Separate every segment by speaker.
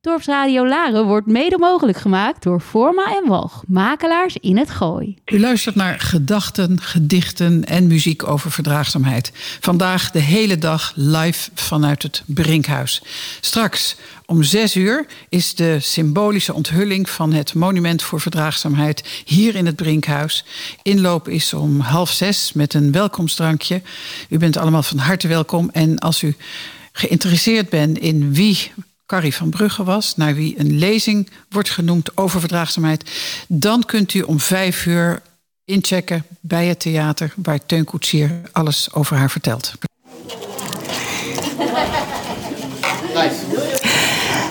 Speaker 1: Dorpsradio Laren wordt mede mogelijk gemaakt door Forma en Walg, makelaars in het Gooi.
Speaker 2: U luistert naar gedachten, gedichten en muziek over verdraagzaamheid. Vandaag de hele dag live vanuit het Brinkhuis. Straks om zes uur is de symbolische onthulling van het Monument voor Verdraagzaamheid hier in het Brinkhuis. Inloop is om half zes met een welkomstdrankje. U bent allemaal van harte welkom. En als u geïnteresseerd bent in wie Carrie van Brugge was, naar wie een lezing wordt genoemd over verdraagzaamheid, dan kunt u om vijf uur inchecken bij het theater waar Teun Koetsier alles over haar vertelt.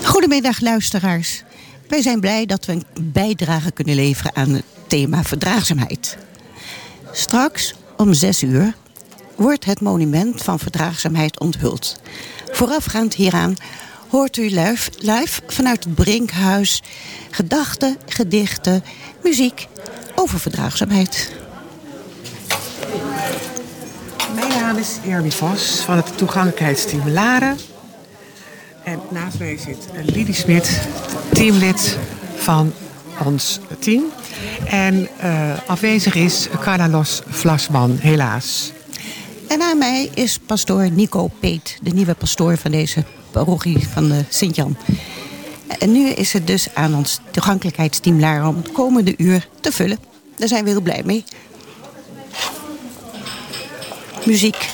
Speaker 3: Goedemiddag luisteraars. Wij zijn blij dat we een bijdrage kunnen leveren aan het thema verdraagzaamheid. Straks om zes uur wordt het monument van verdraagzaamheid onthuld. Voorafgaand hieraan hoort u live, live vanuit het Brinkhuis gedachten, gedichten, muziek over verdraagzaamheid.
Speaker 4: Mijn naam is Ernie Vos van het Toegankelijkheidsteam Laren. En naast mij zit Lidie Smit, teamlid van ons team. En uh, afwezig is Carlos Vlasman, helaas.
Speaker 3: En aan mij is pastoor Nico Peet, de nieuwe pastoor van deze parochie van de Sint-Jan. En nu is het dus aan ons toegankelijkheidsteam Laren om het komende uur te vullen. Daar zijn we heel blij mee. Muziek.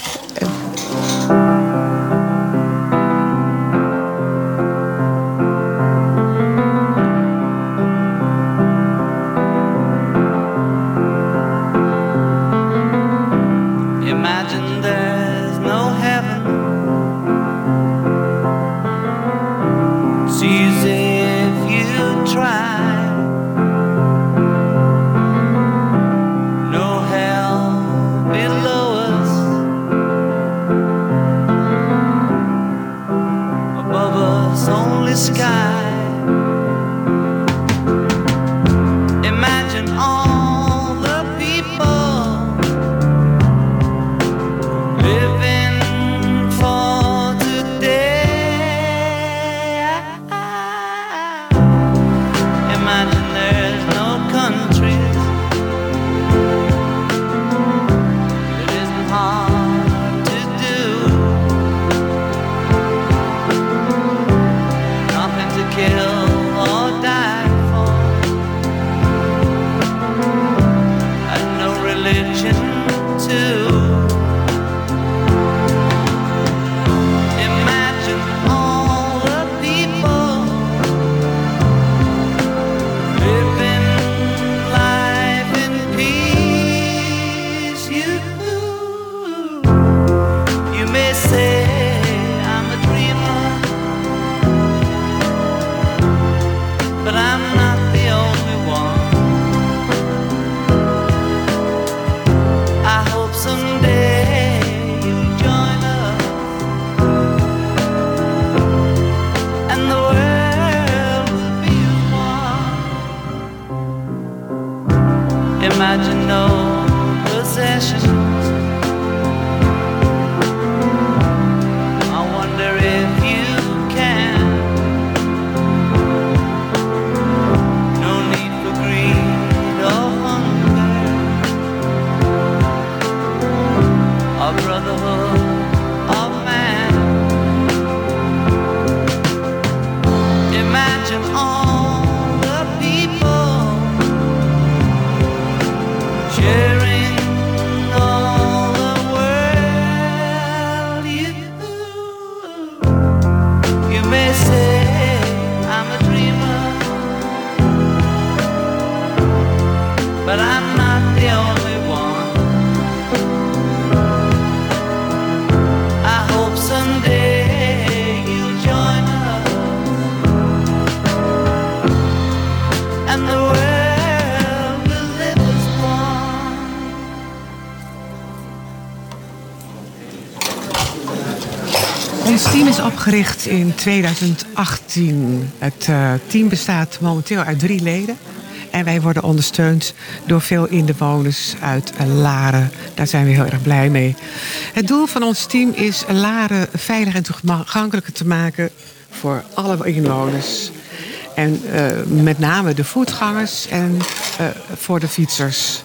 Speaker 5: Imagine no possessions.
Speaker 4: In 2018. Het eh, team bestaat momenteel uit drie leden. En wij worden ondersteund door veel inwoners uit Laren. Daar zijn we heel erg blij mee. Het doel van ons team is Laren veilig en toegankelijker te maken voor alle inwoners. En eh, met name de voetgangers en eh, voor de fietsers.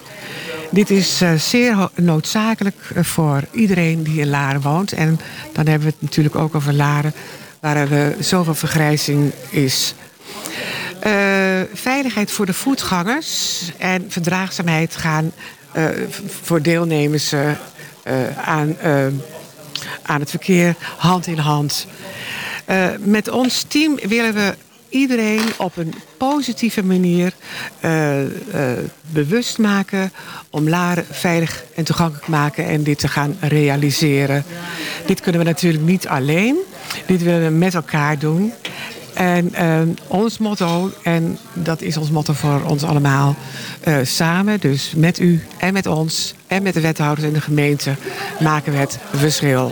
Speaker 4: Dit is zeer noodzakelijk voor iedereen die in Laren woont. En dan hebben we het natuurlijk ook over Laren, waar er eh, zoveel vergrijzing is. Eh, veiligheid voor de voetgangers en verdraagzaamheid gaan eh, voor deelnemers aan, aan het verkeer hand in hand. Met ons team willen we iedereen op een positieve manier bewust maken om Laren veilig en toegankelijk maken en dit te gaan realiseren. Dit kunnen we natuurlijk niet alleen. Dit willen we met elkaar doen. En eh, ons motto, en dat is ons motto voor ons allemaal, eh, samen, dus met u en met ons en met de wethouders en de gemeente, maken we het verschil.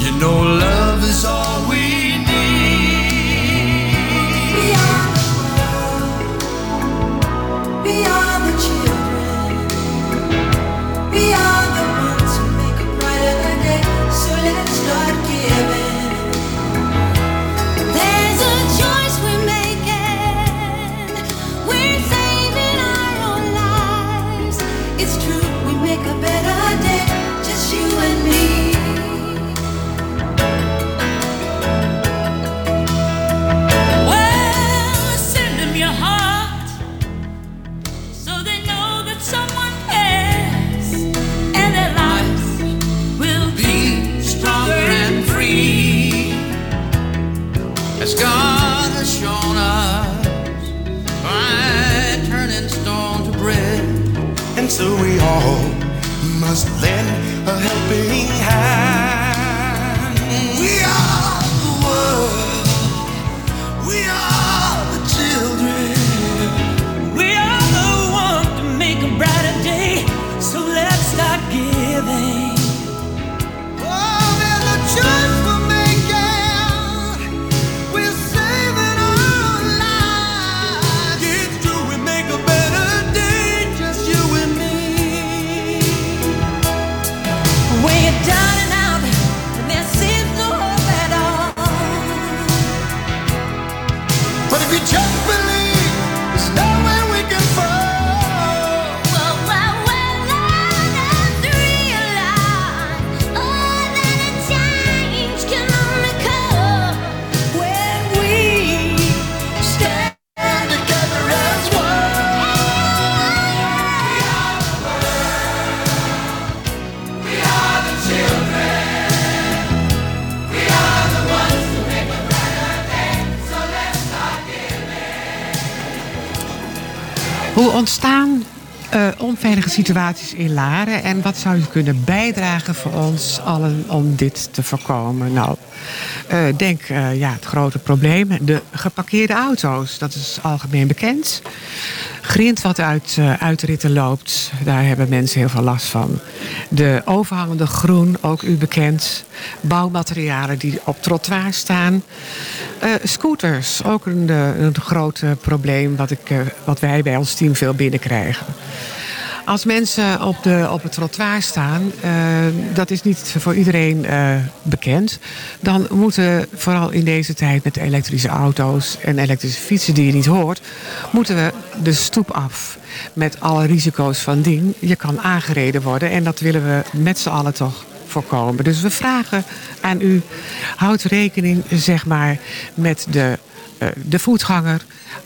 Speaker 6: You know, love is all
Speaker 4: onveilige situaties in Laren en wat zou u kunnen bijdragen voor ons allen om dit te voorkomen? Nou, eh, denk eh, ja, het grote probleem, de geparkeerde auto's, dat is algemeen bekend. Grind wat uit eh, uitritten loopt, daar hebben mensen heel veel last van. De overhangende groen, ook u bekend. Bouwmaterialen die op trottoir staan. Scooters, ook een, een groot probleem wat, ik, wat wij bij ons team veel binnenkrijgen. Als mensen op, de, op het trottoir staan, eh, dat is niet voor iedereen eh, bekend. Dan moeten, vooral in deze tijd met elektrische auto's en elektrische fietsen die je niet hoort, moeten we de stoep af. Met alle risico's van dien. Je kan aangereden worden en dat willen we met z'n allen toch voorkomen. Dus we vragen aan u, houd rekening zeg maar, met de, de voetganger.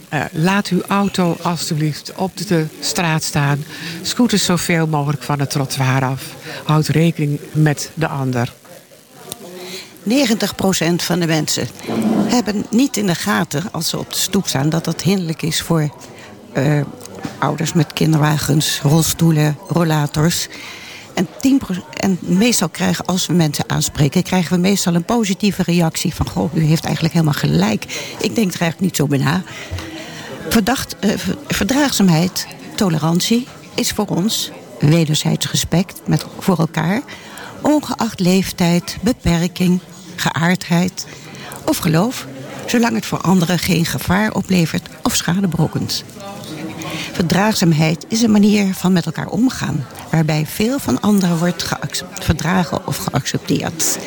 Speaker 4: Eh, laat uw auto alstublieft op de straat staan. Scooters zoveel mogelijk van het trottoir af. Houd rekening met de ander.
Speaker 3: 90% van de mensen hebben niet in de gaten als ze op de stoep staan dat dat hinderlijk is voor eh, ouders met kinderwagens, rolstoelen, rollators. En, 10%, en meestal krijgen, als we mensen aanspreken, krijgen we meestal een positieve reactie van: Goh, u heeft eigenlijk helemaal gelijk. Ik denk er eigenlijk niet zo bij na. Verdacht, eh, ver- verdraagzaamheid, tolerantie is voor ons wederzijds respect met, voor elkaar, ongeacht leeftijd, beperking, geaardheid of geloof, zolang het voor anderen geen gevaar oplevert of schade berokkent. Verdraagzaamheid is een manier van met elkaar omgaan, waarbij veel van anderen wordt verdragen of geaccepteerd.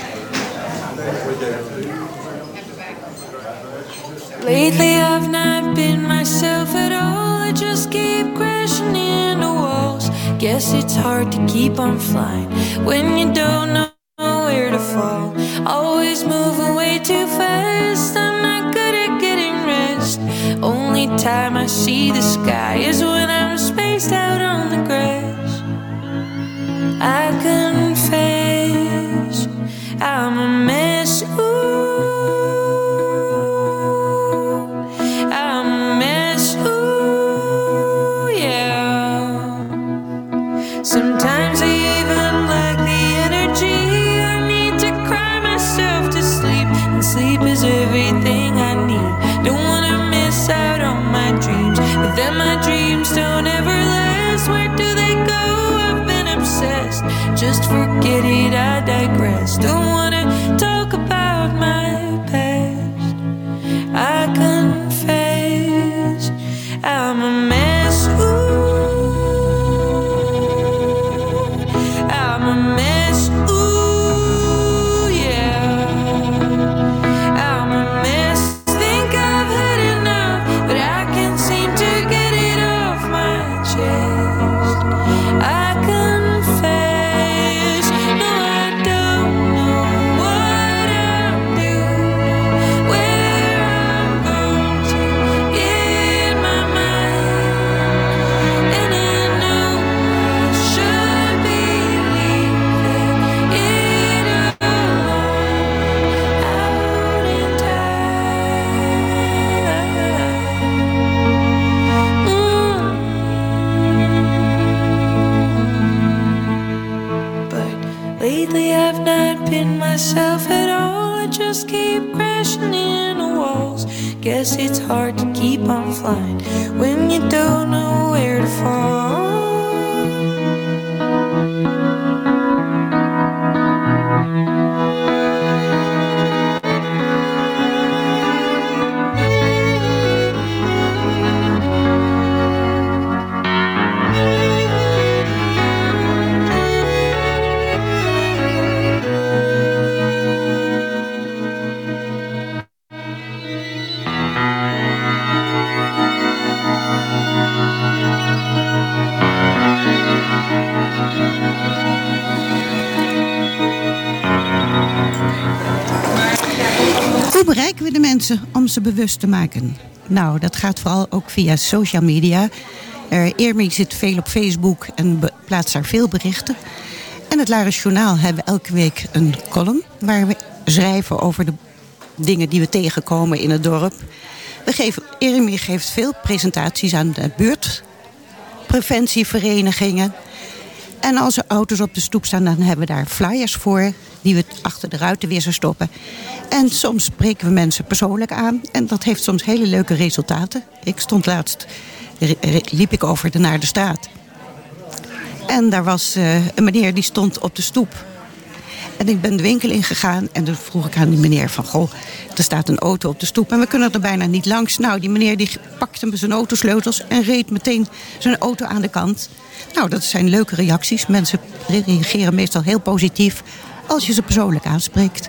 Speaker 7: Lately, I've not been myself at all. I just keep crashing into walls. Guess it's hard to keep on flying when you don't know where to fall. Always moving way too fast. Only time I see the sky is when I'm spaced out on the grass. I confess,
Speaker 3: bewust te maken? Nou, dat gaat vooral ook via social media. Uh, zit veel op Facebook en plaatst daar veel berichten. En het Laris Journaal hebben we elke week een column... waar we schrijven over de dingen die we tegenkomen in het dorp. We geven, geeft veel presentaties aan de buurtpreventieverenigingen. En als er auto's op de stoep staan, dan hebben we daar flyers voor die we achter de ruiten weer zo stoppen. En soms spreken we mensen persoonlijk aan. En dat heeft soms hele leuke resultaten. Ik stond laatst, liep ik over de naar de straat. En daar was eh, een meneer die stond op de stoep.
Speaker 8: En ik ben de winkel ingegaan en toen vroeg ik aan die meneer van... goh, er staat een auto op de stoep en we kunnen er bijna niet langs. Nou, die meneer die pakte me zijn autosleutels en reed meteen zijn auto aan de kant. Nou, dat zijn leuke reacties. Mensen reageren meestal heel positief als je ze persoonlijk aanspreekt.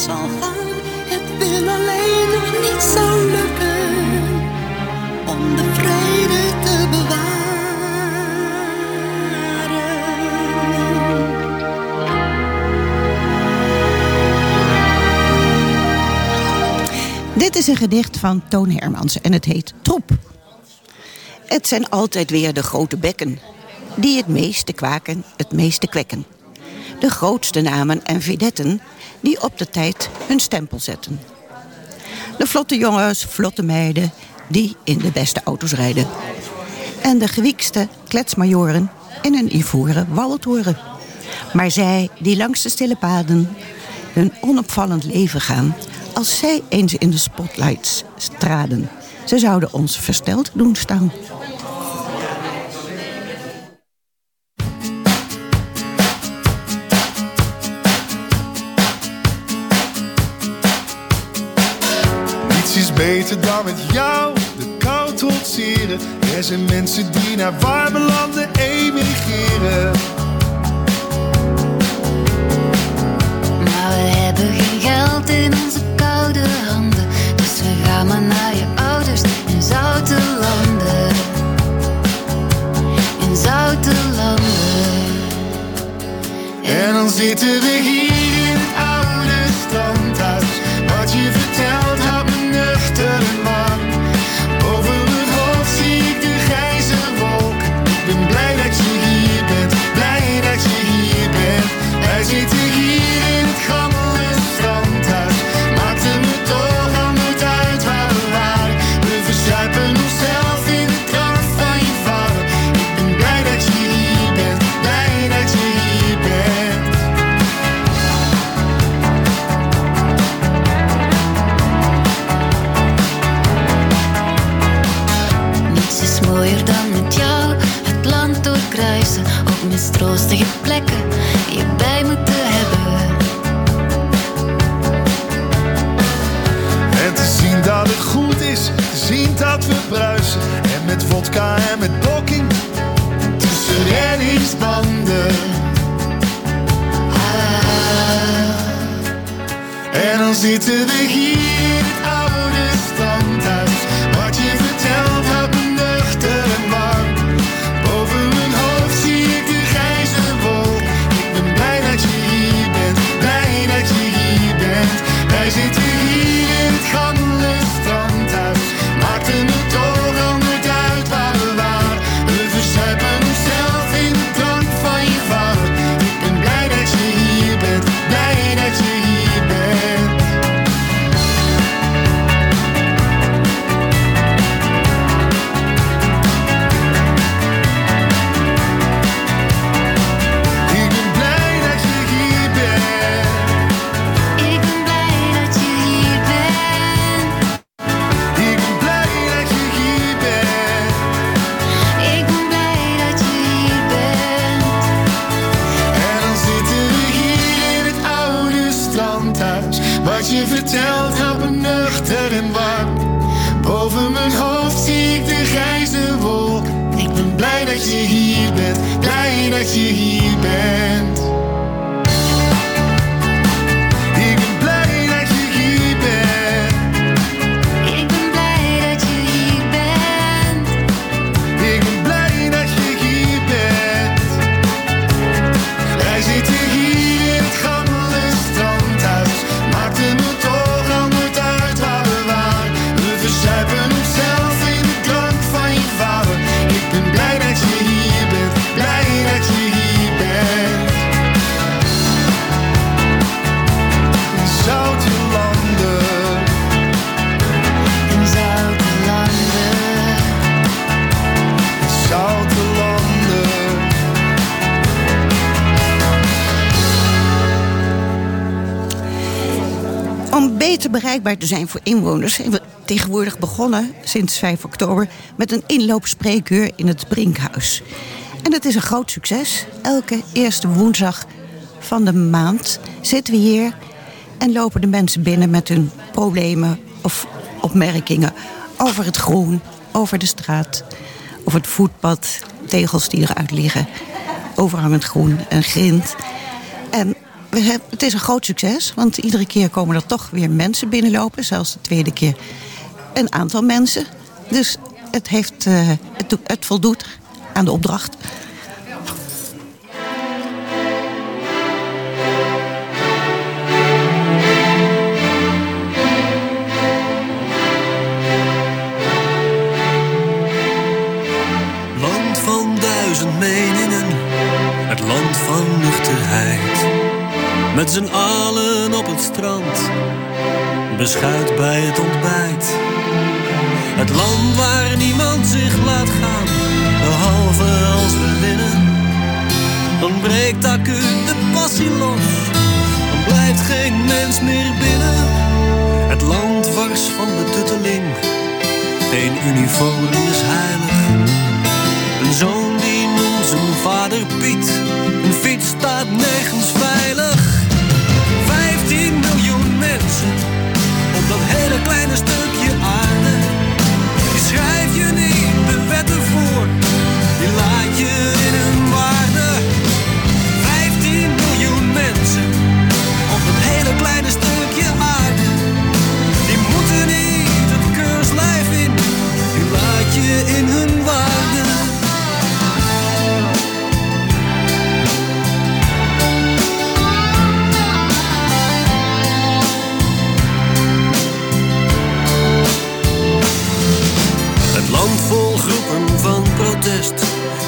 Speaker 9: zal gaan. Het wil alleen nog niet zo lukken om de vrede te bewaren.
Speaker 8: Dit is een gedicht van Toon Hermans en het heet Troep. Het zijn altijd weer de grote bekken die het meeste kwaken, het meeste kwekken. De grootste namen en vedetten die op de tijd hun stempel zetten. De vlotte jongens, vlotte meiden die in de beste auto's rijden. En de gewiekste kletsmajoren in hun ivoren Waltoren. Maar zij die langs de stille paden hun onopvallend leven gaan... als zij eens in de spotlights traden. Ze zouden ons versteld doen staan.
Speaker 10: beter dan met jou de kou trotseren. Er zijn mensen die naar warme landen emigreren.
Speaker 11: Maar we hebben geen geld in onze koude handen. Dus we gaan maar naar je ouders in zoute landen. In zoute landen.
Speaker 10: En dan zitten we hier. Blij dat je hier bent, blij dat je hier bent.
Speaker 3: Beter bereikbaar te zijn voor inwoners zijn we tegenwoordig begonnen sinds 5 oktober met een inloopspreekuur in het Brinkhuis. En dat is een groot succes. Elke eerste woensdag van de maand zitten we hier en lopen de mensen binnen met hun problemen of opmerkingen over het groen, over de straat, over het voetpad, tegels die eruit liggen, overhangend groen en grind. En het is een groot succes, want iedere keer komen er toch weer mensen binnenlopen. Zelfs de tweede keer een aantal mensen. Dus het, heeft, eh, het, het voldoet aan de opdracht.
Speaker 12: Land van duizend meningen, het land van nuchterheid. Met z'n allen op het strand, beschuit bij het ontbijt. Het land waar niemand zich laat gaan, behalve als we winnen. Dan breekt acuut de passie los, dan blijft geen mens meer binnen. Het land wars van de tutteling, geen uniform is heilig. Een zoon die noemt zijn vader Piet. Een fiets staat nergens veilig.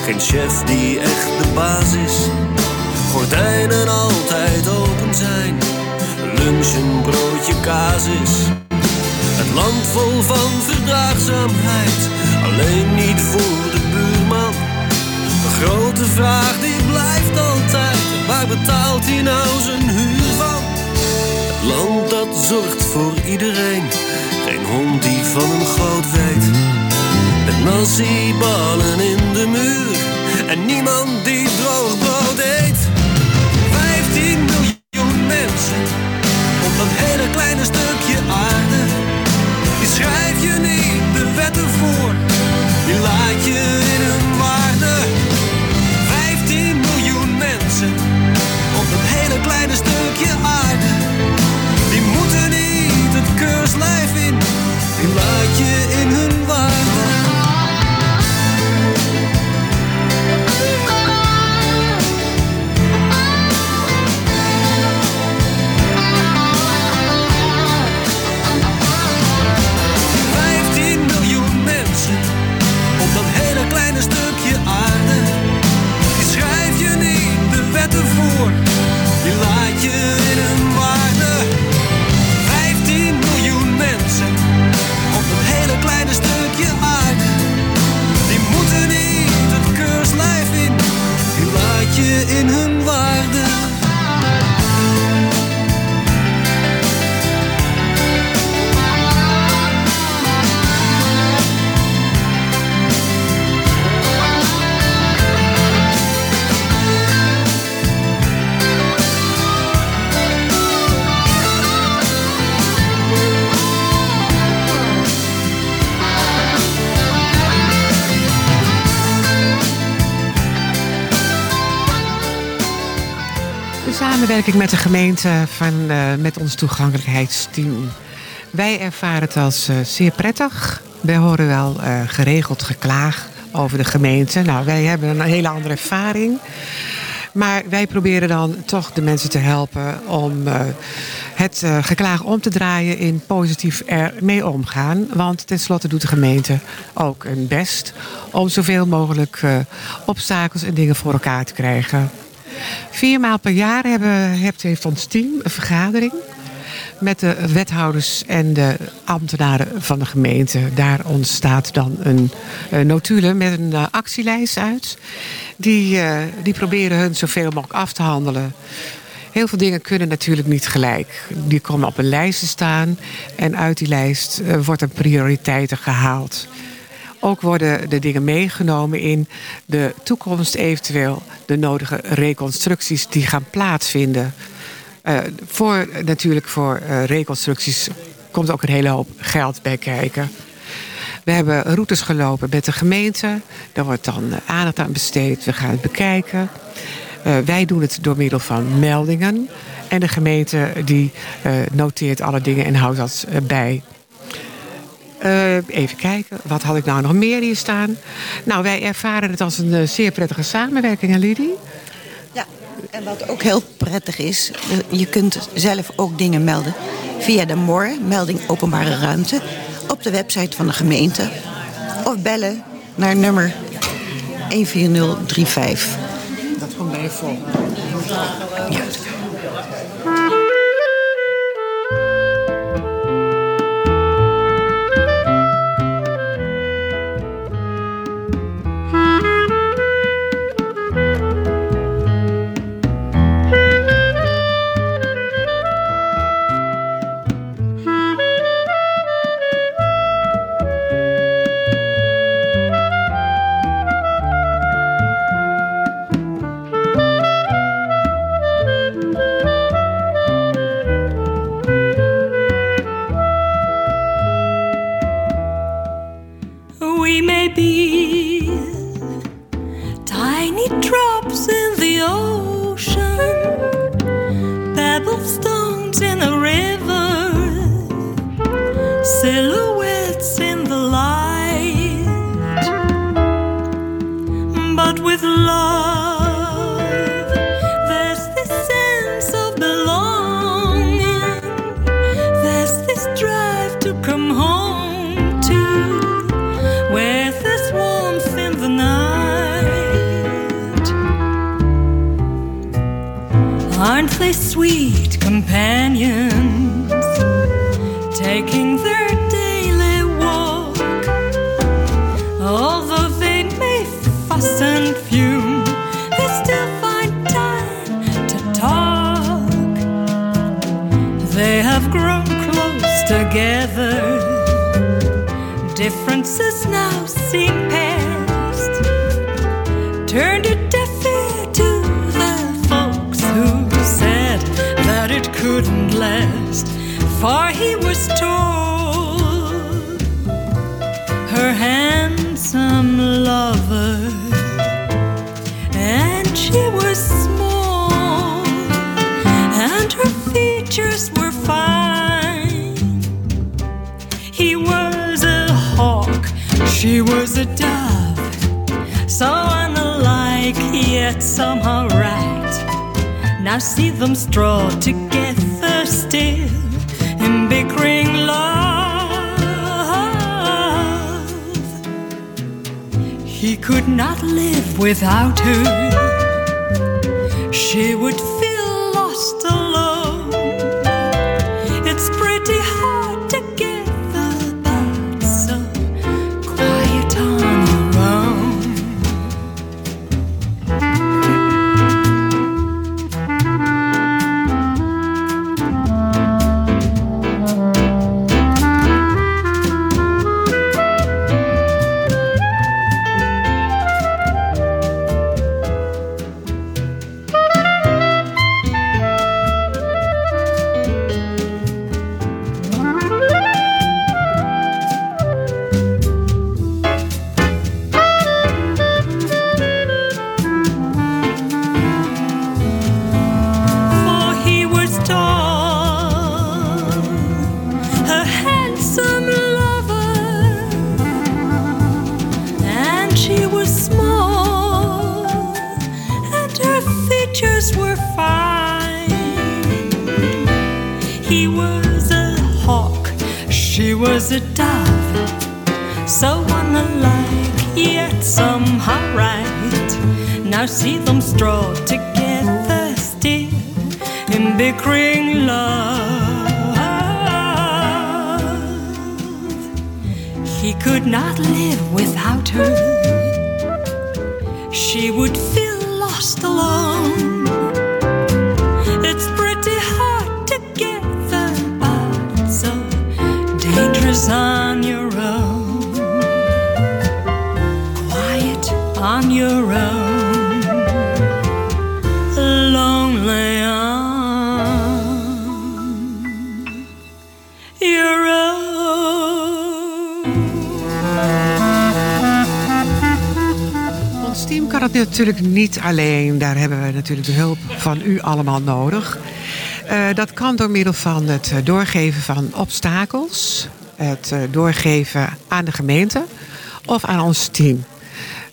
Speaker 12: Geen chef die echt de baas is. Gordijnen altijd open zijn. Lunch een broodje kaas is. Het land vol van verdraagzaamheid. Alleen niet voor de buurman. De grote vraag die blijft altijd. Waar betaalt hij nou zijn huur van? Het land dat zorgt voor iedereen. Geen hond die van een goot weet. Met de muur. En niemand
Speaker 4: met de gemeente van, eh, met ons toegankelijkheidsteam. Wij ervaren het als eh, zeer prettig. Wij horen wel eh, geregeld geklaag over de gemeente. Nou, wij hebben een hele andere ervaring. Maar wij proberen dan toch de mensen te helpen om het geklaag om te draaien in positief ermee omgaan. Want tenslotte doet de gemeente ook hun best om zoveel mogelijk obstakels en dingen voor elkaar te krijgen. Vier maal per jaar hebben, heeft, ons team een vergadering met de wethouders en de ambtenaren van de gemeente. Daar ontstaat dan een uh, notulen met een eh, actielijst uit. Die, eh, die proberen hun zoveel mogelijk af te handelen. Heel veel dingen kunnen natuurlijk niet gelijk. Die komen op een lijst te staan en uit die lijst uh, wordt er prioriteiten gehaald. Ook worden de dingen meegenomen in de toekomst, eventueel de nodige reconstructies die gaan plaatsvinden. Uh, voor, natuurlijk voor uh, reconstructies komt ook een hele hoop geld bij kijken. We hebben routes gelopen met de gemeente. Daar wordt dan aandacht aan besteed. We gaan het bekijken. Wij doen het door middel van meldingen. En de gemeente die noteert alle dingen en houdt dat bij. Even kijken, wat had ik nou nog meer hier staan? Nou, wij ervaren het als een zeer prettige samenwerking, hè Lidie?
Speaker 7: En wat ook heel prettig is, je kunt zelf ook dingen melden via de MOR, melding openbare ruimte, op de website van de gemeente. Of bellen naar nummer 14035.
Speaker 4: Dat komt bij je vol.
Speaker 7: Ja.
Speaker 13: Now see them stroll together still in bickering love. He could not live without her. She would
Speaker 7: see them stroll together still in bickering love. He could not live without her. She would feel lost alone. It's pretty hard together, but so dangerous on
Speaker 4: natuurlijk niet alleen. Daar hebben we natuurlijk de hulp van u allemaal nodig. Eh, dat kan door middel van het doorgeven van obstakels. Het eh, doorgeven aan de gemeente of aan ons team.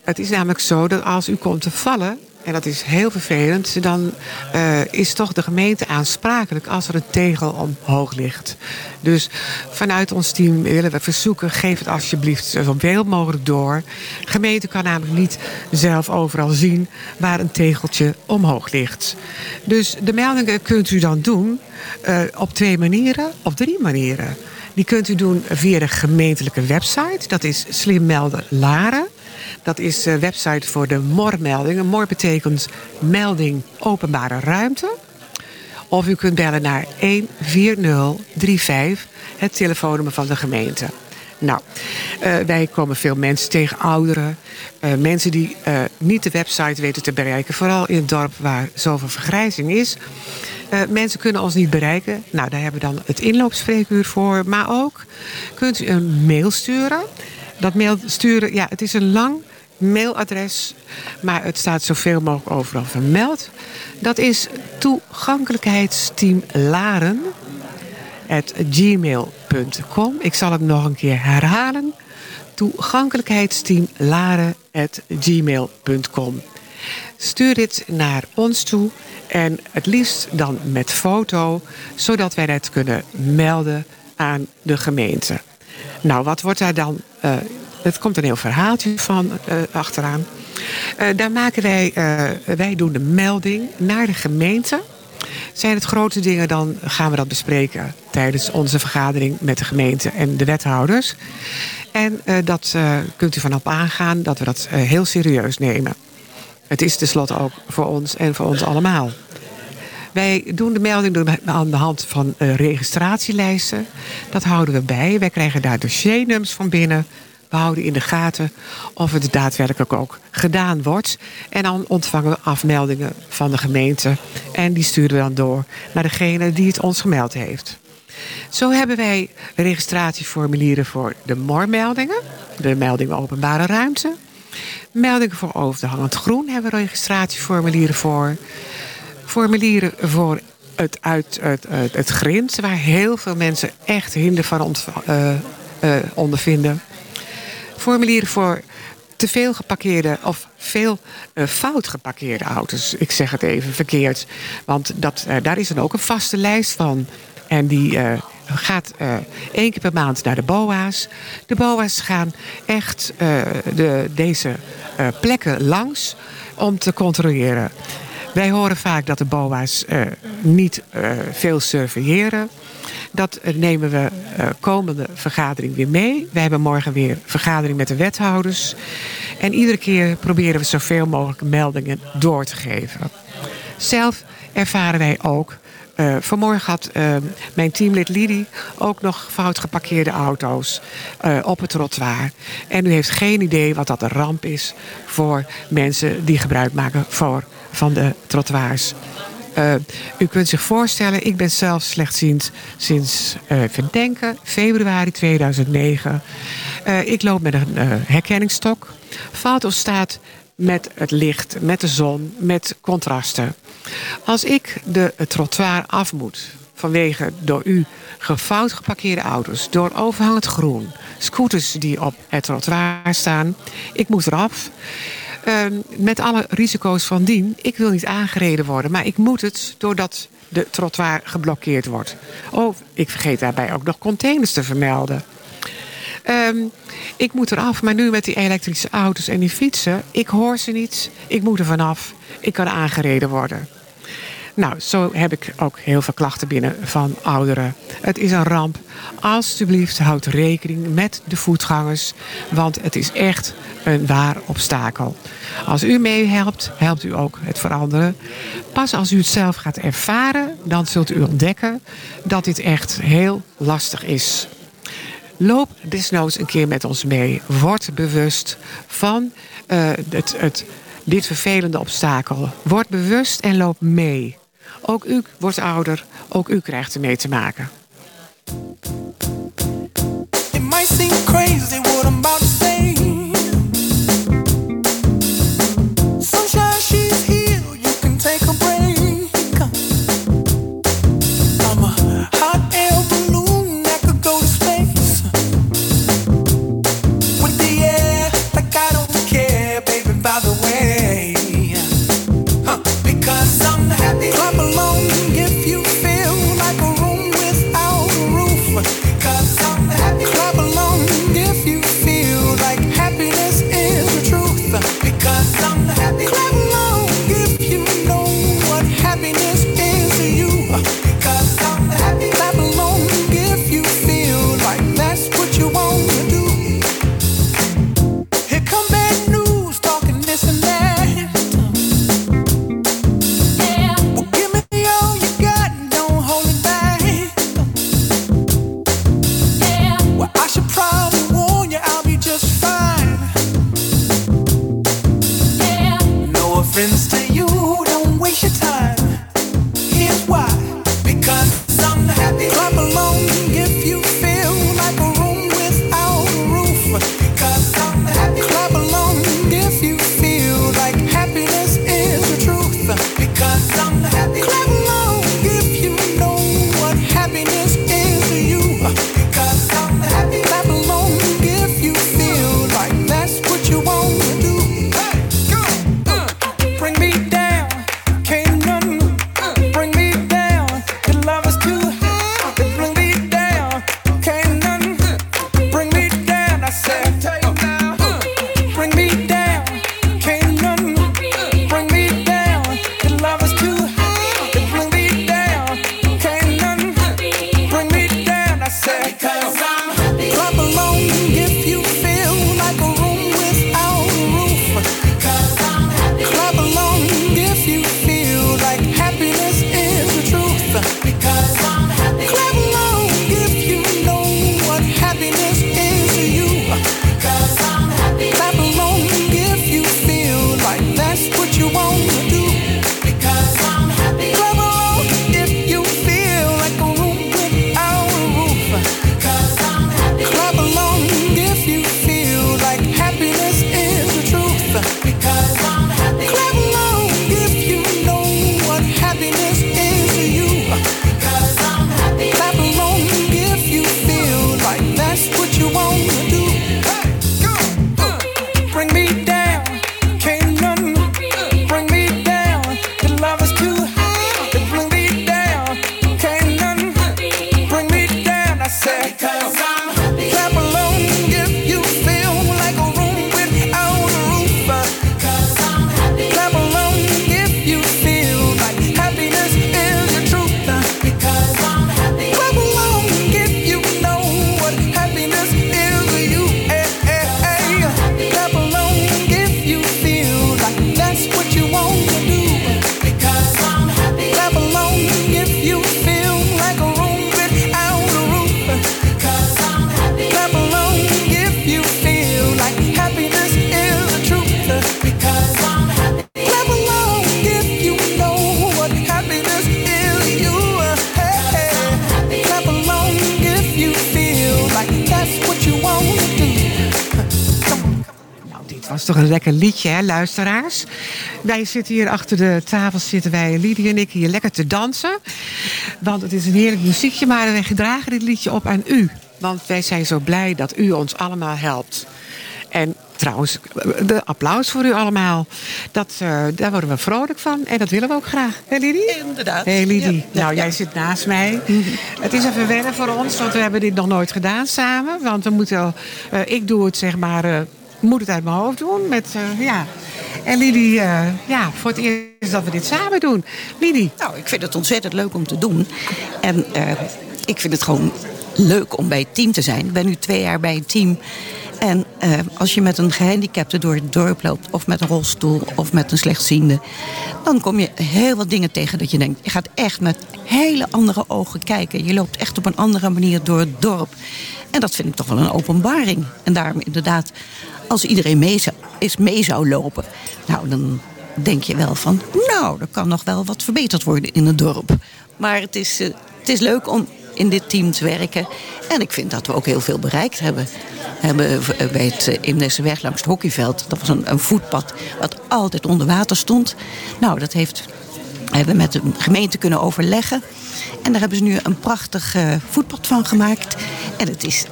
Speaker 4: Het is namelijk zo dat als u komt te vallen, en dat is heel vervelend, dan eh, is toch de gemeente aansprakelijk als er een tegel omhoog ligt. Dus vanuit ons team willen we verzoeken, geef het alsjeblieft zoveel mogelijk door. De gemeente kan namelijk niet zelf overal zien waar een tegeltje omhoog ligt. Dus de meldingen kunt u dan doen eh, op twee manieren, op drie manieren. Die kunt u doen via de gemeentelijke website. Dat is Slim Melden Laren. Dat is de website voor de MOR-meldingen. MOR betekent melding openbare ruimte. Of u kunt bellen naar 14035, het telefoonnummer van de gemeente. Nou, eh, wij komen veel mensen tegen, ouderen, eh, mensen die eh, niet de website weten te bereiken. Vooral in het dorp waar zoveel vergrijzing is. Eh, mensen kunnen ons niet bereiken. Nou, daar hebben we dan het inloopspreekuur voor. Maar ook kunt u een mail sturen. Dat mail sturen, ja, het is een lang mailadres, maar het staat zoveel mogelijk overal vermeld. Dat is gmail.com. Ik zal het nog een keer herhalen. Gmail.com. Stuur dit naar ons toe en het liefst dan met foto, zodat wij het kunnen melden aan de gemeente. Nou, wat wordt daar dan? eh het komt een heel verhaaltje van eh, achteraan. Eh, daar maken wij, eh, wij doen de melding naar de gemeente. Zijn het grote dingen, dan gaan we dat bespreken tijdens onze vergadering met de gemeente en de wethouders. En dat kunt u vanop aangaan dat we dat heel serieus nemen. Het is tenslotte ook voor ons en voor ons allemaal. Wij doen de melding aan de hand van registratielijsten. Dat houden we bij. Wij krijgen daar dossiernummers van binnen. We houden in de gaten of het daadwerkelijk ook gedaan wordt. En dan ontvangen we afmeldingen van de gemeente. En die sturen we dan door naar degene die het ons gemeld heeft. Zo hebben wij registratieformulieren voor de MOR-meldingen. De meldingen openbare ruimte. Meldingen voor overhangend groen hebben we registratieformulieren voor. Formulieren voor het, uit, het, grind, waar heel veel mensen echt hinder van ont, eh, eh, ondervinden. Formulieren voor te veel geparkeerde of veel eh, fout geparkeerde auto's. Ik zeg het even verkeerd. Want dat, eh, daar is dan ook een vaste lijst van. En die eh, gaat één keer per maand naar de BOA's. De BOA's gaan echt de, deze plekken langs om te controleren. Wij horen vaak dat de BOA's niet veel surveilleren. Dat nemen we eh, komende vergadering weer mee. We hebben morgen weer vergadering met de wethouders. En iedere keer proberen we zoveel mogelijk meldingen door te geven. Zelf ervaren wij ook. eh, vanmorgen had eh, mijn teamlid Lidie ook nog fout geparkeerde auto's op het trottoir. En u heeft geen idee wat dat een ramp is voor mensen die gebruik maken voor, van de trottoirs. Eh, u kunt zich voorstellen, ik ben zelf slechtziend sinds, denken, februari 2009. Eh, ik loop met een herkenningsstok. Fout of staat met het licht, met de zon, met contrasten. Als ik de trottoir af moet vanwege door u gefout geparkeerde auto's, door overhangend groen, scooters die op het trottoir staan, ik moet eraf. Ehm, met alle risico's van dien. Ik wil niet aangereden worden, maar ik moet het doordat de trottoir geblokkeerd wordt. Oh, ik vergeet daarbij ook nog containers te vermelden. Ehm, ik moet eraf, maar nu met die elektrische auto's en die fietsen, ik hoor ze niet. Ik moet er vanaf. Ik kan aangereden worden. Nou, zo heb ik ook heel veel klachten binnen van ouderen. Het is een ramp. Alsjeblieft, houd rekening met de voetgangers. Want het is echt een waar obstakel. Als u meehelpt, helpt u ook het veranderen. Pas als u het zelf gaat ervaren, dan zult u ontdekken dat dit echt heel lastig is. Loop desnoods een keer met ons mee. Word bewust van eh, het, dit vervelende obstakel. Word bewust en loop mee. Ook u wordt ouder, ook u krijgt ermee te maken.
Speaker 14: Might crazy what I'm about is
Speaker 4: toch een lekker liedje, hè, luisteraars? Wij zitten hier achter de tafel, zitten wij, Lydie en ik, hier lekker te dansen. Want het is een heerlijk muziekje, maar wij gedragen dit liedje op aan u. Want wij zijn zo blij dat u ons allemaal helpt. En trouwens, de applaus voor u allemaal. Dat, eh, daar worden we vrolijk van en dat willen we ook graag. Hé hey, Lidie?
Speaker 3: Inderdaad.
Speaker 4: Hé
Speaker 3: hey, Lidie,
Speaker 4: nou jij zit naast mij. het is even wennen voor ons, want we hebben dit nog nooit gedaan samen. Want we moeten, uh, ik doe het zeg maar... Eh, moet het uit mijn hoofd doen. Met, eh, ja. En Lidie, eh, ja, voor het eerst dat we dit samen doen. Lidie.
Speaker 3: Nou, ik vind het ontzettend leuk om te doen. En eh, ik vind het gewoon leuk om bij het team te zijn. Ik ben nu twee jaar bij het team. En als je met een gehandicapte door het dorp loopt... of met een rolstoel of met een slechtziende... dan kom je heel wat dingen tegen dat je denkt... je gaat echt met hele andere ogen kijken. Je loopt echt op een andere manier door het dorp. En dat vind ik toch wel een openbaring. En daarom inderdaad, als iedereen mee zou, eens mee zou lopen... nou, dan denk je wel van... nou, er kan nog wel wat verbeterd worden in het dorp. Maar het is, eh, het is leuk om in dit team te werken. En ik vind dat we ook heel veel bereikt hebben. Hebben eh, bij het eh, Imneseweg langs het hockeyveld... dat was een, een voetpad wat altijd onder water stond. Nou, dat heeft hebben we met de gemeente kunnen overleggen. En daar hebben ze nu een prachtig voetpad van gemaakt. En het is,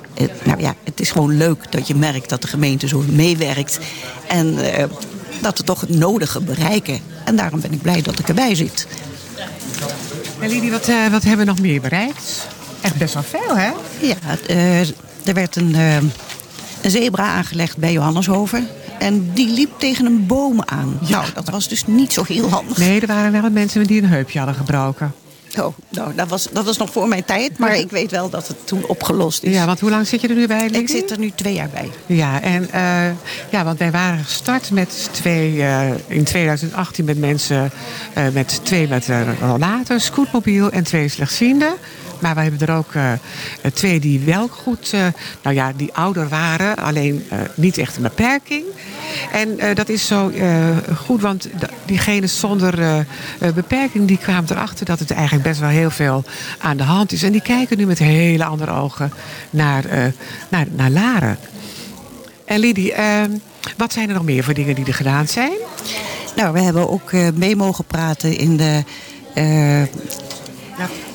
Speaker 3: nou ja, het is gewoon leuk dat je merkt dat de gemeente zo meewerkt. En eh, dat we toch het nodige bereiken. En daarom ben ik blij dat ik erbij zit.
Speaker 4: En wat, eh, wat hebben we nog meer bereikt? Echt best wel veel, hè?
Speaker 3: Ja, eh, er werd een, eh, een zebra aangelegd bij Johanneshoven. En die liep tegen een boom aan. Nou, dat was dus niet zo heel handig.
Speaker 4: Nee, er waren wel mensen die een heupje hadden gebroken.
Speaker 3: Oh, nou, dat was, dat was nog voor mijn tijd. Maar ik weet wel dat het toen opgelost is.
Speaker 4: Ja, want hoe lang zit je er nu bij?
Speaker 3: Ik zit er nu twee jaar bij.
Speaker 4: Ja, en, eh, ja, want wij waren gestart met twee, eh, in 2018 met mensen, eh, met twee met uh, rollator, scootmobiel en twee slechtzienden. Maar we hebben er ook eh, twee die wel goed, eh, nou ja, die ouder waren, alleen eh, niet echt een beperking. En dat is zo goed, want d- diegenen zonder beperking, die kwamen erachter dat het eigenlijk best wel heel veel aan de hand is. En die kijken nu met hele andere ogen naar, naar, naar Laren. En Lidie, eh, wat zijn er nog meer voor dingen die er gedaan zijn?
Speaker 3: Nou, we hebben ook mee mogen praten in de...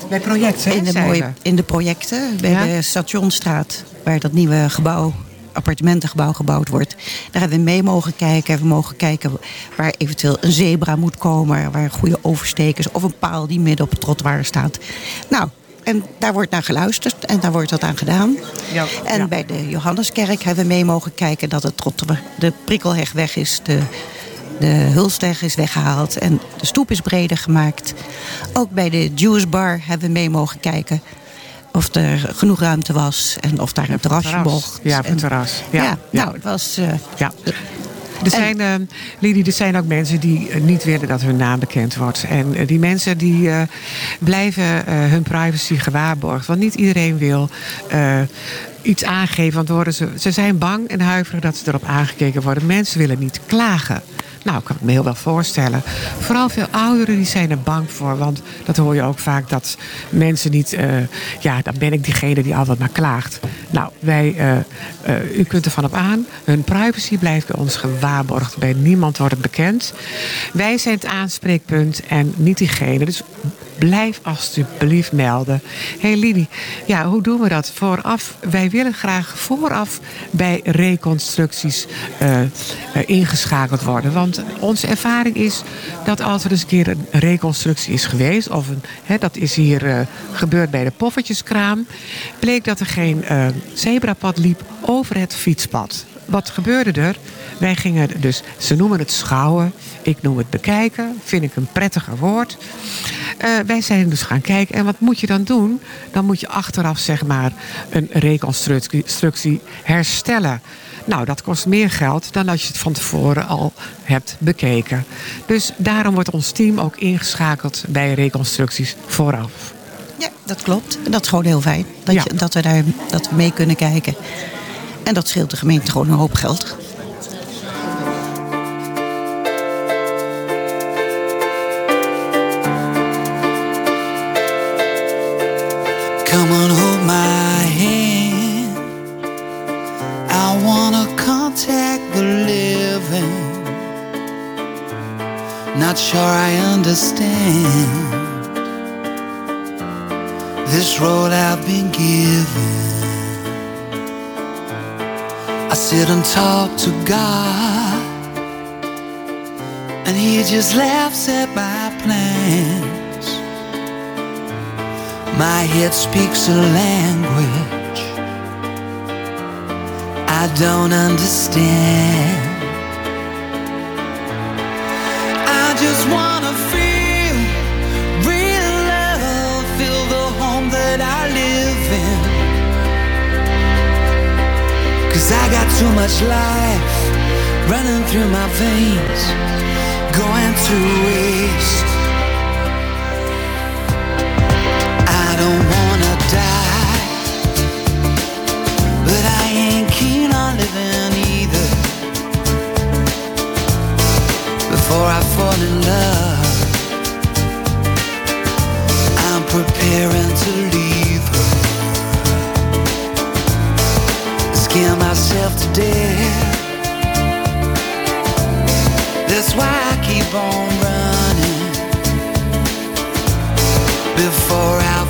Speaker 4: bij projecten,
Speaker 3: in de, mooie, in de projecten bij
Speaker 4: Ja?
Speaker 3: de Stationstraat, waar dat nieuwe gebouw, appartementengebouw gebouwd wordt. Daar hebben we mee mogen kijken. We mogen kijken waar eventueel een zebra moet komen, waar goede overstekers of een paal die midden op het trottoir staat. Nou, en daar wordt naar geluisterd en daar wordt wat aan gedaan.
Speaker 4: Ja,
Speaker 3: en
Speaker 4: ja.
Speaker 3: bij de Johanneskerk hebben we mee mogen kijken dat het trottoir, de prikkelheg weg is, de, de hulstweg is weggehaald en de stoep is breder gemaakt. Ook bij de Jewish Bar hebben we mee mogen kijken of er genoeg ruimte was en of daar een terrasje
Speaker 4: terras.
Speaker 3: mocht.
Speaker 4: Ja, op het
Speaker 3: En-
Speaker 4: terras.
Speaker 3: Ja,
Speaker 4: Ja,
Speaker 3: nou, het was... eh,
Speaker 4: Ja. Er zijn, eh, Lidie, er zijn ook mensen die eh, niet willen dat hun naam bekend wordt. En die mensen die blijven hun privacy gewaarborgd. Want niet iedereen wil iets aangeven. Want worden ze, ze zijn bang en huiverig dat ze erop aangekeken worden. Mensen willen niet klagen. Nou, ik kan het me heel wel voorstellen. Vooral veel ouderen die zijn er bang voor. Want dat hoor je ook vaak dat mensen niet... eh, ja, dan ben ik diegene die altijd maar klaagt. Nou, wij, eh, eh, u kunt ervan op aan. Hun privacy blijft bij ons gewaarborgd. Bij niemand wordt het bekend. Wij zijn het aanspreekpunt en niet diegene. Dus blijf alstublieft melden. Hé hey ja, hoe doen we dat? Vooraf, wij willen graag vooraf bij reconstructies eh, eh, ingeschakeld worden. Want onze ervaring is dat als er eens een keer een reconstructie is geweest... of een, dat is hier eh, gebeurd bij de poffertjeskraam... bleek dat er geen zebrapad liep over het fietspad. Wat gebeurde er? Wij gingen dus, ze noemen het schouwen, ik noem het bekijken, vind ik een prettiger woord. Eh, wij zijn dus gaan kijken. En wat moet je dan doen? Dan moet je achteraf zeg maar een reconstructie herstellen. Nou, dat kost meer geld dan als je het van tevoren al hebt bekeken. Dus daarom wordt ons team ook ingeschakeld bij reconstructies vooraf.
Speaker 3: Ja, dat klopt. En dat is gewoon heel fijn. Dat,
Speaker 4: Ja.
Speaker 3: je, dat, we daar, dat we mee kunnen kijken. En dat scheelt de gemeente gewoon een hoop geld.
Speaker 8: Come on, hold my hand. I wanna contact the living. Not sure I understand this road I've been given. I sit and talk to God, and He just laughs at my plans. My head speaks a language I don't understand. I just wanna feel real love, feel the home that I live in. Cause I got too much life running through my veins, going to waste. Don't wanna die, but I ain't keen on living either. Before I fall in love, I'm preparing to leave her. Scare myself to death. That's why I keep on running before I've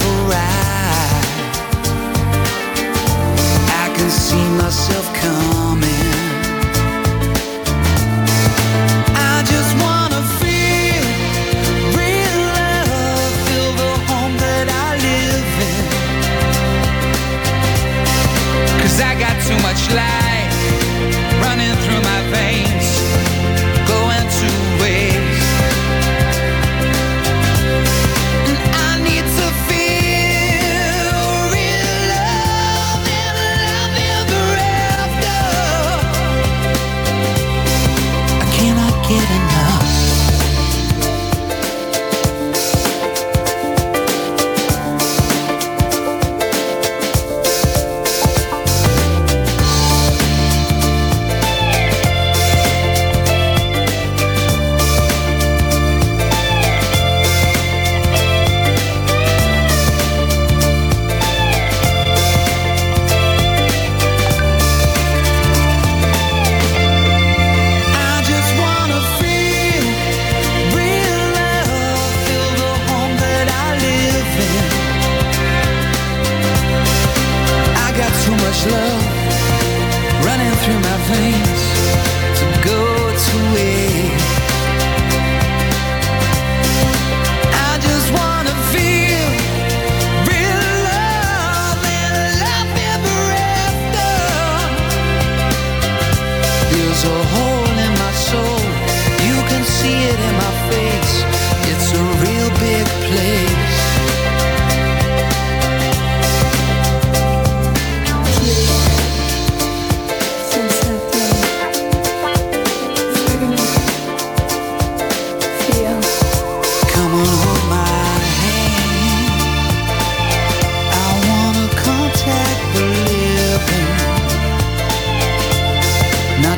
Speaker 8: myself coming. I just wanna feel real love, feel the home that I live in. Cause I got too much life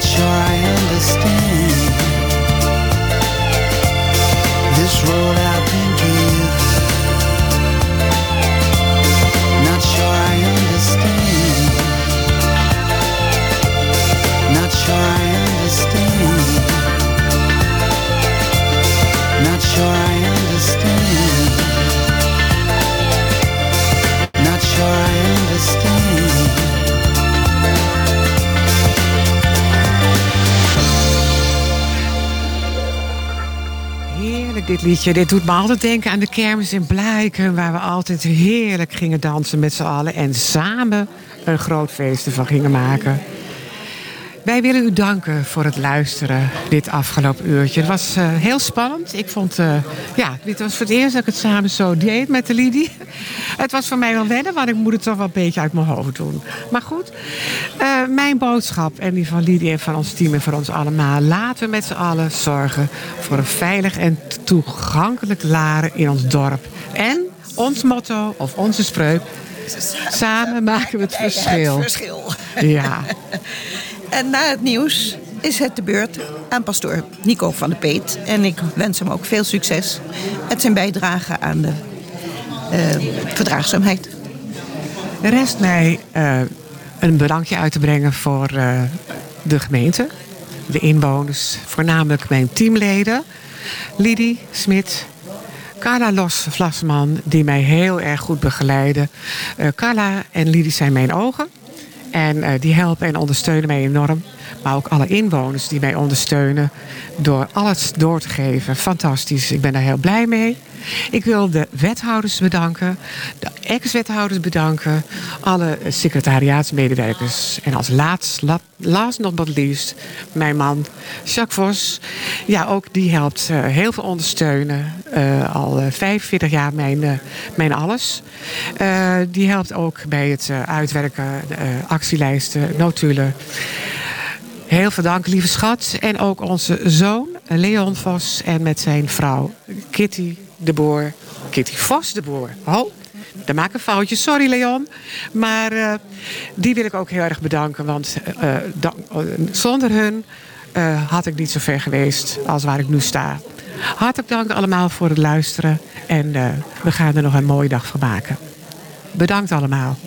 Speaker 8: Sure I understand. This role I've
Speaker 4: dit liedje. Dit doet me altijd denken aan de kermis in Blijken... waar we altijd heerlijk gingen dansen met z'n allen... en samen een groot feest ervan gingen maken. Wij willen u danken voor het luisteren dit afgelopen uurtje. Het was eh, heel spannend. Ik vond, eh, ja, dit was voor het eerst dat ik het samen zo deed met de Lidie. Het was voor mij wel wennen, want ik moet het toch wel een beetje uit mijn hoofd doen. Maar goed, eh, mijn boodschap en die van Lidie en van ons team en van ons allemaal. Laten we met z'n allen zorgen voor een veilig en toegankelijk laren in ons dorp. En ons motto of onze spreuk. Samen maken we het verschil.
Speaker 3: Het verschil.
Speaker 4: Ja.
Speaker 3: En na het nieuws is het de beurt aan pastoor Nico van de Peet. En ik wens hem ook veel succes met zijn bijdrage aan de eh, verdraagzaamheid.
Speaker 4: Er rest mij eh, een bedankje uit te brengen voor eh, de gemeente, de inwoners, voornamelijk mijn teamleden. Lidie Smit, Carla Los Vlasman, die mij heel erg goed begeleiden. Carla en Lidie zijn mijn ogen.
Speaker 9: En eh, die helpen en ondersteunen mij enorm. Maar ook alle inwoners die mij ondersteunen door alles door te geven. Fantastisch, ik ben daar heel blij mee. Ik wil de wethouders bedanken, de ex-wethouders bedanken, alle secretariaatsmedewerkers. En als laatst, la- last not but least, mijn man Jacques Vos. Ja, ook die helpt eh, heel veel ondersteunen. Eh, al eh, 45 jaar mijn, eh, mijn alles. Eh, die helpt ook bij het eh, uitwerken, eh, actielijsten, notulen. Heel veel dank, lieve schat. En ook onze zoon, Leon Vos. En met zijn vrouw, Kitty de Boer. Kitty Vos de Boer. Oh, daar maak een foutje. Sorry, Leon. Maar eh, die wil ik ook heel erg bedanken. Want eh, eh, zonder hun had ik niet zo ver geweest als waar ik nu sta. Hartelijk dank allemaal voor het luisteren. En we gaan er nog een mooie dag van maken. Bedankt allemaal.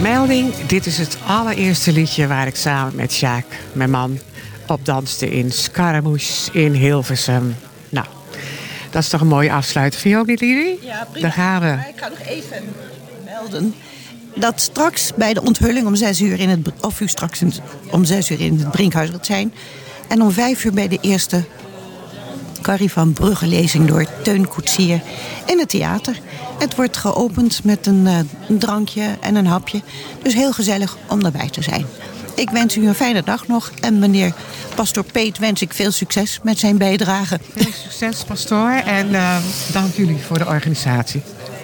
Speaker 9: Vermelding. Dit is het allereerste liedje waar ik samen met Sjaak, mijn man, op danste in Scaramouche in Hilversum. Nou, dat is toch een mooie afsluiting. Vind je ook niet, Lili?
Speaker 3: Ja, prima.
Speaker 9: Daar gaan we.
Speaker 3: Maar ik ga nog even melden. dat straks bij de onthulling om zes uur in het... of u straks om zes uur in het Brinkhuis wilt zijn... en om vijf uur bij de eerste Carrie van Brugge lezing door Teun Koetsier in het theater. Het wordt geopend met een, eh, een drankje en een hapje. Dus heel gezellig om erbij te zijn. Ik wens u een fijne dag nog. En meneer Pastor Peet wens ik veel succes met zijn bijdrage.
Speaker 4: Veel succes, pastoor. En eh, dank jullie voor de organisatie.